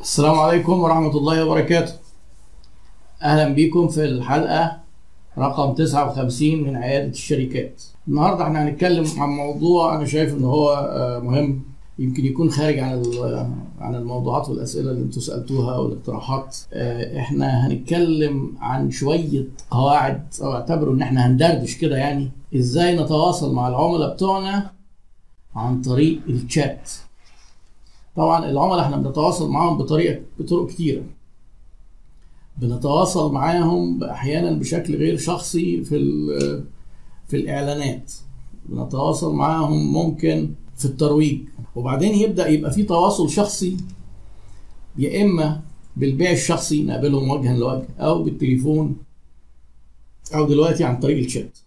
السلام عليكم ورحمة الله وبركاته. أهلا بكم في الحلقة رقم 59 من عيادة الشركات. النهاردة إحنا هنتكلم عن موضوع أنا شايف إن هو آه، مهم. يمكن يكون خارج عن ال- عن الموضوعات والأسئلة اللي أنتوا سألتوها والاقتراحات. آه، إحنا هنتكلم عن شوية قواعد أو اعتبروا إن إحنا هندردش كده يعني إزاي نتواصل مع العملاء بتوعنا عن طريق الشات. طبعا العملاء إحنا بنتواصل معاهم بطريقه بطرق كتيرة. بنتواصل معاهم أحيانا بشكل غير شخصي في في الإعلانات. بنتواصل معاهم ممكن في الترويج. وبعدين يبدأ يبقى في تواصل شخصي يا إما بالبيع الشخصي نقابلهم وجها لوجه أو بالتليفون أو دلوقتي عن طريق الشات.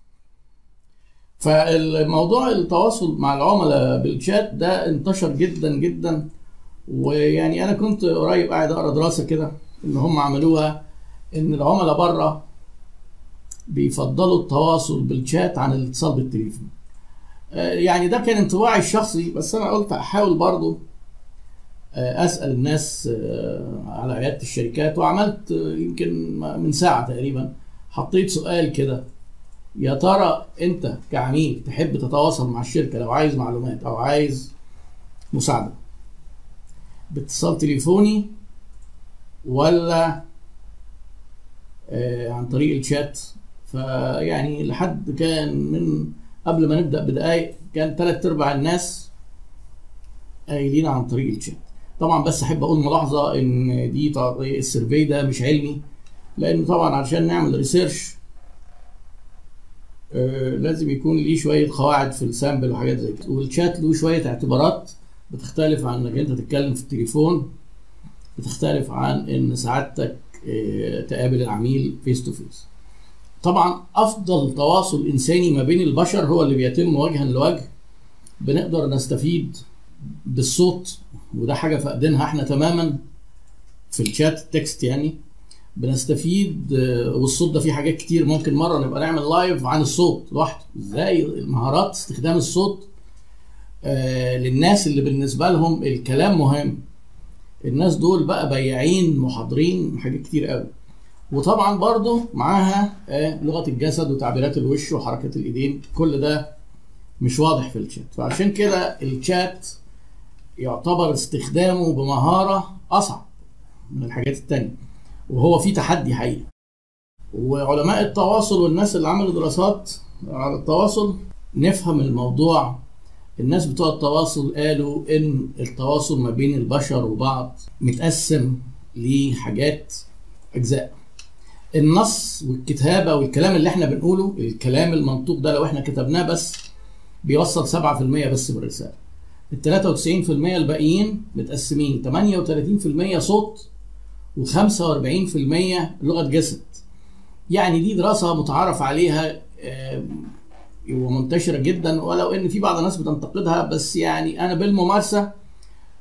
فالموضوع التواصل مع العملاء بالشات ده انتشر جدا جدا ويعني أنا كنت قريب قاعد أقرأ دراسة كده إن هم عملوها إن العملاء بره بيفضلوا التواصل بالشات عن الاتصال بالتليفون. آه، يعني ده كان انطباعي الشخصي بس أنا قلت أحاول برضو آه، أسأل الناس آه، على عيادة الشركات وعملت يمكن من ساعة تقريبا حطيت سؤال كده يا ترى انت كعميل تحب تتواصل مع الشركة لو عايز معلومات أو عايز مساعدة؟ باتصال تليفوني ولا آه عن طريق الشات. فيعني لحد كان من قبل ما نبدأ بدقايق كان ثلاث أرباع الناس قايلين عن طريق الشات. طبعا بس أحب أقول ملاحظة إن دي ال survey ده مش علمي لأن طبعا عشان نعمل research لازم يكون ليه شوية قواعد في ال sample وحاجات زي كده. والشات له شوية اعتبارات بتختلف عن إنك أنت تتكلم في التليفون بتختلف عن إن سعادتك آه، تقابل العميل face to face طبعا أفضل تواصل إنساني ما بين البشر هو اللي بيتم وجها لوجه. بنقدر نستفيد بالصوت وده حاجة فاقدينها إحنا تماما في الشات التكست يعني. بنستفيد آه، والصوت ده فيه حاجات كتير. ممكن مرة نبقى نعمل لايف عن الصوت لوحده. إزاي؟ مهارات استخدام الصوت آه، للناس اللي بالنسبة لهم الكلام مهم. الناس دول بقى بياعين محاضرين حاجات كتير قوي. وطبعا برضو معاها آه، لغة الجسد وتعبيرات الوش وحركه الإيدين. كل ده مش واضح في الشات فعشان كده الشات يعتبر استخدامه بمهارة أصعب من الحاجات التانية. وهو في تحدي حقيقي. وعلماء التواصل والناس اللي عملوا دراسات على التواصل نفهم الموضوع. الناس بتوع التواصل قالوا إن التواصل ما بين البشر وبعض متقسم لحاجات أجزاء. النص والكتابة والكلام اللي إحنا بنقوله الكلام المنطوق ده لو إحنا كتبناه بس بيوصل 7% بس من الرساله ال 93% الباقيين متقسمين 38% صوت و45% لغة جسد. يعني دي دراسة متعارف عليها ومنتشرة جدا ولو إن في بعض الناس بتنتقدها بس يعني أنا بالممارسة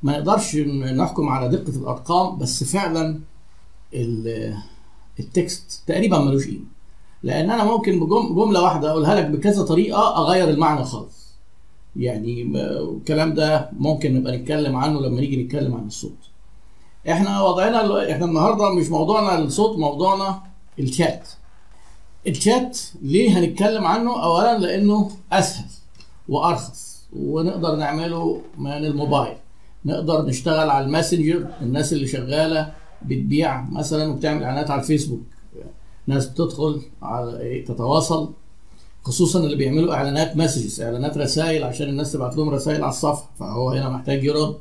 ما نقدرش نحكم على دقة الأرقام بس فعلا ال- التكست تقريبا ملوش قيمة. لأن أنا ممكن بجم- جملة واحدة أقولها لك بكذا طريقة أغير المعنى خالص. يعني م- الكلام ده ممكن نبقى نتكلم عنه لما نيجي نتكلم عن الصوت. إحنا وضعنا إحنا النهارده مش موضوعنا الصوت موضوعنا الشات. الشات ليه هنتكلم عنه؟ اولا لأنه أسهل وأرخص ونقدر نعمله من الموبايل. نقدر نشتغل على الماسنجر الناس اللي شغالة بتبيع مثلا وبتعمل إعلانات على الفيسبوك. ناس بتدخل على إيه، تتواصل خصوصا اللي بيعملوا إعلانات مسجز إعلانات رسائل عشان الناس تبعت لهم رسائل على الصفحة فهو هنا محتاج يرد.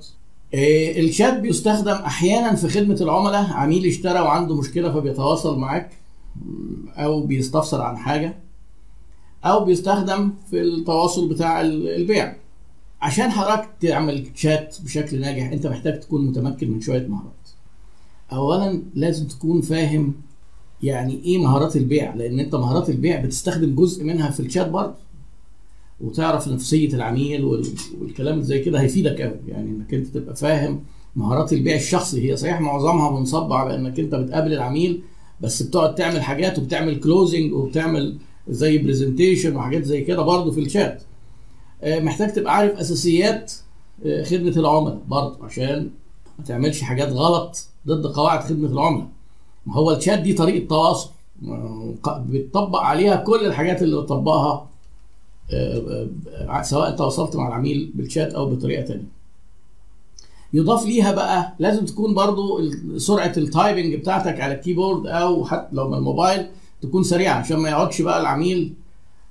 الشات بيستخدم أحيانا في خدمة العملاء. عميل اشترى وعنده مشكلة فبيتواصل معاك أو بيستفسر عن حاجة أو بيستخدم في التواصل بتاع ال- البيع. عشان حضرتك تعمل شات بشكل ناجح أنت محتاج تكون متمكن من شوية مهارات. اولا لازم تكون فاهم يعني إيه مهارات البيع لأن أنت مهارات البيع بتستخدم جزء منها في الشات برضه. وتعرف نفسية العميل وال- والكلام زي كده هيفيدك قوي يعني إنك أنت تبقى فاهم مهارات البيع الشخصي. هي صحيح معظمها منصب على إنك أنت بتقابل العميل بس بتقعد تعمل حاجات وبتعمل closing وبتعمل زي presentation وحاجات زي كده برضه في الشات. آه، محتاج تبقى عارف أساسيات آه، خدمة العملاء برضه عشان ما تعملش حاجات غلط ضد قواعد خدمة العملاء. ما هو الشات دي طريقة تواصل بتطبق عليها كل الحاجات اللي بتطبقها سواء تواصلت مع العميل بالشات أو بطريقة تانية. يضاف ليها بقى لازم تكون برضو سرعة ال typing بتاعتك على ال keyboard أو حتى لو من الموبايل تكون سريعة عشان ما يقعدش بقى العميل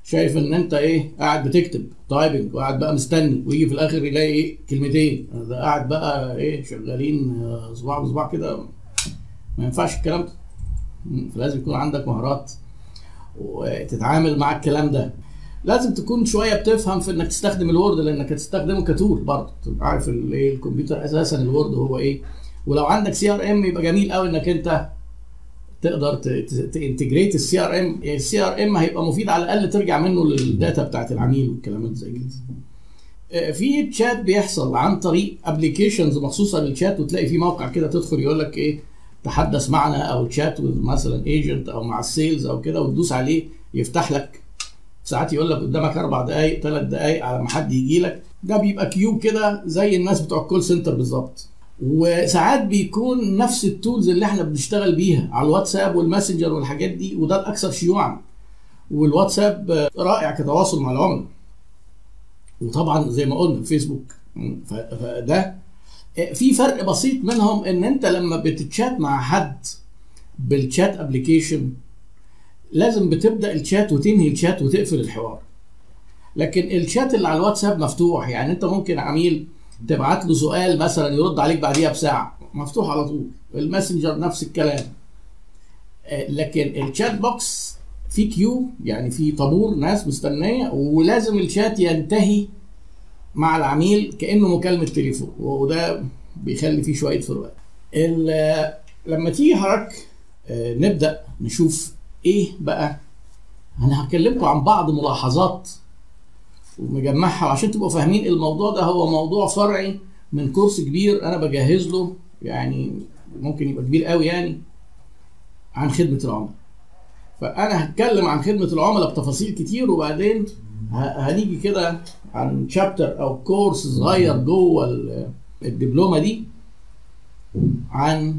شايف إن أنت إيه قاعد بتكتب typing وقاعد بقى مستني ويجي في الآخر يلاقي إيه كلمتين. ده قاعد بقى إيه شغالين آه، صباع بصباع كده ما ينفعش الكلام ده. فلازم يكون عندك مهارات وتتعامل مع الكلام ده. لازم تكون شوية بتفهم في إنك تستخدم ال Word لأنك هتستخدمه ك tool برضه. تبقى عارف إيه الكمبيوتر أساسا ال Word هو إيه. ولو عندك CRM يبقى جميل قوي إنك أنت تقدر ت integrate ال CRM ال CRM هيبقى مفيد على الأقل ترجع منه لل data بتاعت العميل والكلام زي كده. آه، في تشات بيحصل عن طريق applications مخصوصه للشات وتلاقي في موقع كده تدخل يقول لك إيه تحدث معنا أو تشات مثلا agent أو مع ال sales أو كده وتدوس عليه يفتح لك ساعات يقول لك قدامك أربع دقائق ثلاث دقائق على ما حد يجي لك. ده بيبقى queue كده زي الناس بتوع ال call center بالظبط. وساعات بيكون نفس ال tools اللي إحنا بنشتغل بيها على ال WhatsApp وال Messenger والحاجات دي وده الأكثر شيوعا. والواتساب رائع كتواصل مع العملاء. وطبعا زي ما قلنا الفيسبوك فده في فرق بسيط منهم إن أنت لما بتتشات مع حد بال chat application لازم بتبدأ الشات وتنهي الشات وتقفل الحوار. لكن الشات اللي على الواتساب مفتوح يعني انت ممكن عميل تبعت له سؤال مثلا يرد عليك بعديها بساعة مفتوح على طول. ال Messenger نفس الكلام. آه، لكن ال chat box في queue يعني في طابور ناس مستنية ولازم الشات ينتهي مع العميل كأنه مكالمة تليفون وده بيخلي فيه شوية فروقات. لما تيجي حضرتك آه، نبدأ نشوف إيه بقى؟ أنا هكلمكم عن بعض ملاحظات ومجمعها عشان تبقوا فاهمين الموضوع ده. هو موضوع فرعي من course كبير أنا بجهز له يعني ممكن يبقى كبير قوي يعني عن خدمة العملاء. فأنا هتكلم عن خدمة العملاء بتفاصيل كتير وبعدين هنيجي كده عن chapter أو course صغير جوه الدبلومة دي عن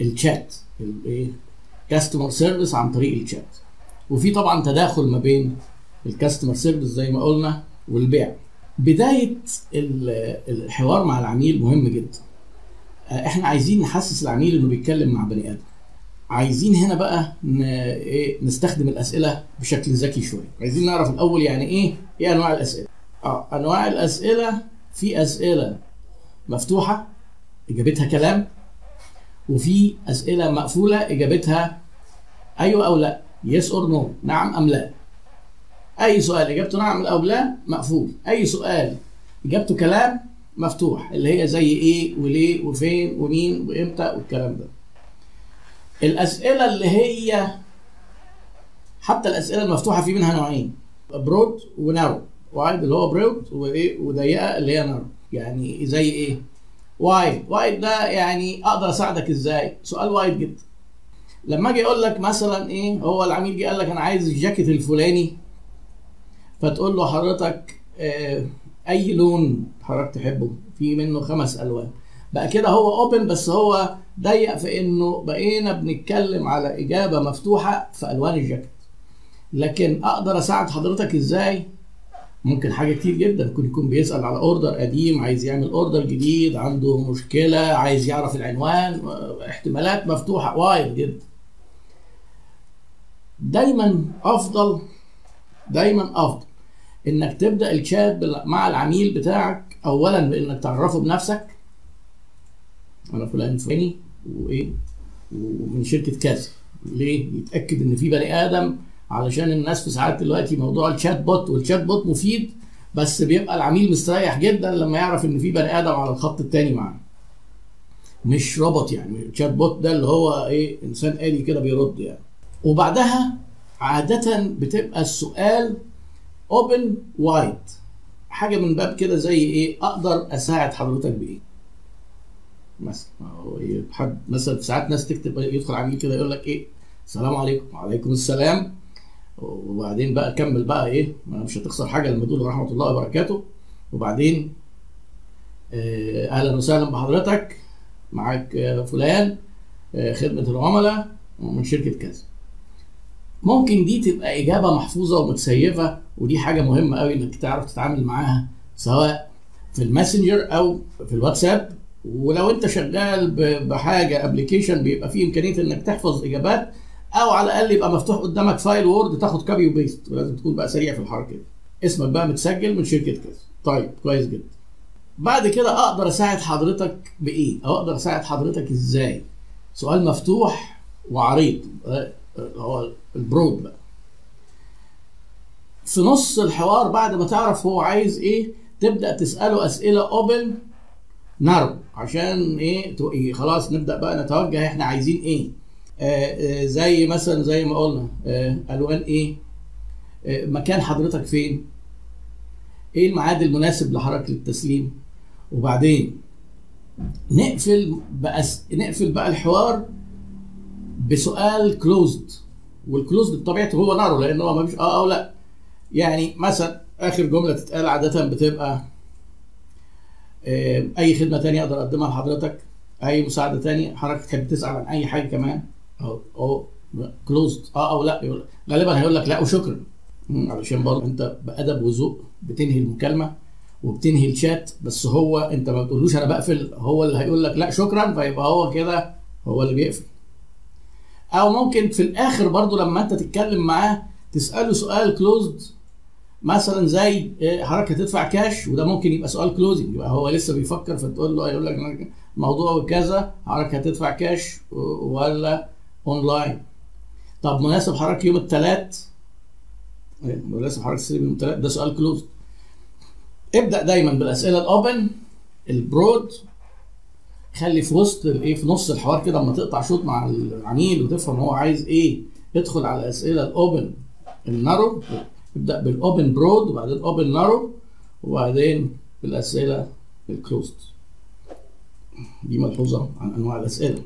الشات الايه customer service عن طريق الشات وفي طبعا تداخل ما بين الكاستمر سيرفيس زي ما قلنا والبيع. بداية الحوار مع العميل مهم جدا. آه، إحنا عايزين نحسس العميل إنه بيتكلم مع بني آدم. عايزين هنا بقى إيه نستخدم الأسئلة بشكل ذكي شوية. عايزين نعرف الأول يعني إيه؟ إيه أنواع الأسئلة؟ آه أنواع الأسئلة في أسئلة مفتوحة إجابتها كلام وفي أسئلة مقفولة إجابتها أيوه أو لا yes or no نعم أم لا. أي سؤال إجابته نعم أو لا؟ مقفول. أي سؤال إجابته كلام مفتوح اللي هي زي إيه وليه وفين ومين وإمتى والكلام ده. الأسئلة اللي هي حتى الأسئلة المفتوحة في منها نوعين broad و narrow wide اللي هو broad وإيه وضيقة اللي هي narrow يعني زي إيه؟ wide wide ده يعني أقدر أساعدك إزاي؟ سؤال wide جدا. لما أجي أقول لك مثلا إيه هو العميل جه قال لك أنا عايز الجاكيت الفلاني فتقول له حضرتك آه أي لون حضرتك تحبه؟ في منه خمس ألوان. بقى كده هو open بس هو ضيق في إنه بقينا بنتكلم على إجابة مفتوحة في ألوان الجاكيت. لكن أقدر أساعد حضرتك إزاي؟ ممكن حاجة كتير جدا. ممكن يكون بيسأل على أوردر قديم عايز يعمل أوردر جديد عنده مشكلة عايز يعرف العنوان احتمالات مفتوحة وايد جدا. دايما أفضل دايما أفضل إنك تبدأ الشات مع العميل بتاعك. اولا بانك تعرفه بنفسك. أنا فلان الفلاني وإيه ومن شركة كذا. ليه؟ يتأكد إن في بني آدم علشان الناس في ساعات دلوقتي موضوع ال chatbot وال chatbot مفيد بس بيبقى العميل مستريح جدا لما يعرف إن في بني آدم على الخط الثاني معاه. مش روبوت يعني. ال chatbot ده اللي هو إيه إنسان آلي كده بيرد يعني. وبعدها عادة بتبقى السؤال open wide حاجة من باب كده زي إيه أقدر أساعد حضرتك بإيه؟ مثلا إيه، حد مثلا ساعات ناس تكتب يدخل عميل كده يقول لك إيه السلام عليكم. وعليكم السلام. وبعدين بقى كمل بقى إيه مش هتخسر حاجة لما تقول رحمه الله وبركاته. وبعدين آه، أهلا وسهلا بحضرتك معاك آه، فلان آه، خدمة العملاء من شركة كذا. ممكن دي تبقى إجابة محفوظة ومتسيفة ودي حاجة مهمة قوي إنك تعرف تتعامل معاها سواء في الماسنجر أو في الواتساب. ولو أنت شغال بحاجة application بيبقى فيه إمكانية إنك تحفظ إجابات أو على الأقل يبقى مفتوح قدامك file Word تاخد copy و paste ولازم تكون بقى سريع في الحركة. دي اسمك بقى متسجل من شركة كذا. طيب كويس جدا. بعد كده أقدر أساعد حضرتك بإيه؟ أو أقدر أساعد حضرتك إزاي؟ سؤال مفتوح وعريض. آه، آه، هو ال broad بقى. في نص الحوار بعد ما تعرف هو عايز إيه تبدأ تسأله أسئلة open narrow عشان إيه إيه خلاص نبدأ بقى نتوجه إحنا عايزين إيه. زي مثلا زي ما قلنا آه ألوان إيه؟ آه مكان حضرتك فين؟ إيه الميعاد المناسب لحركة التسليم؟ وبعدين نقفل بقى نقفل بقى الحوار بسؤال closed وال closed بطبيعته هو narrow لأن هو ما فيش آه أو لأ. يعني مثلا آخر جملة تتقال عادة بتبقى آه، أي خدمة تانية أقدر أقدمها لحضرتك؟ أي مساعدة تانية؟ حضرتك تحب تسأل عن أي حاجة كمان؟ أو أو كلوزد آه أو لا يقول غالبا هيقول لك لا وشكرا. علشان برضه أنت بأدب وذوق بتنهي المكالمة وبتنهي الشات بس هو أنت ما بتقولوش أنا بقفل هو اللي هيقول لك لا شكرا فيبقى هو كده هو اللي بيقفل. أو ممكن في الآخر برضه لما أنت تتكلم معاه تسأله سؤال closed مثلا زي إيه، حضرتك هتدفع كاش وده ممكن يبقى سؤال closing يبقى هو لسه بيفكر فتقول له يقول لك موضوع كذا حضرتك هتدفع كاش ولا اونلاين. طب مناسب حضرتك يوم الثلاث مناسب حضرتك تستلم يوم الثلاث ده سؤال closed ابدأ دايما بالأسئلة ال open ال broad خلي في وسط الايه في نص الحوار كده اما تقطع شوط مع العميل وتفهم هو عايز إيه ادخل على الأسئلة ال open ال narrow ابدأ بال open broad وبعدين open narrow وبعدين بالأسئلة ال closed دي ملحوظة عن أنواع الأسئلة.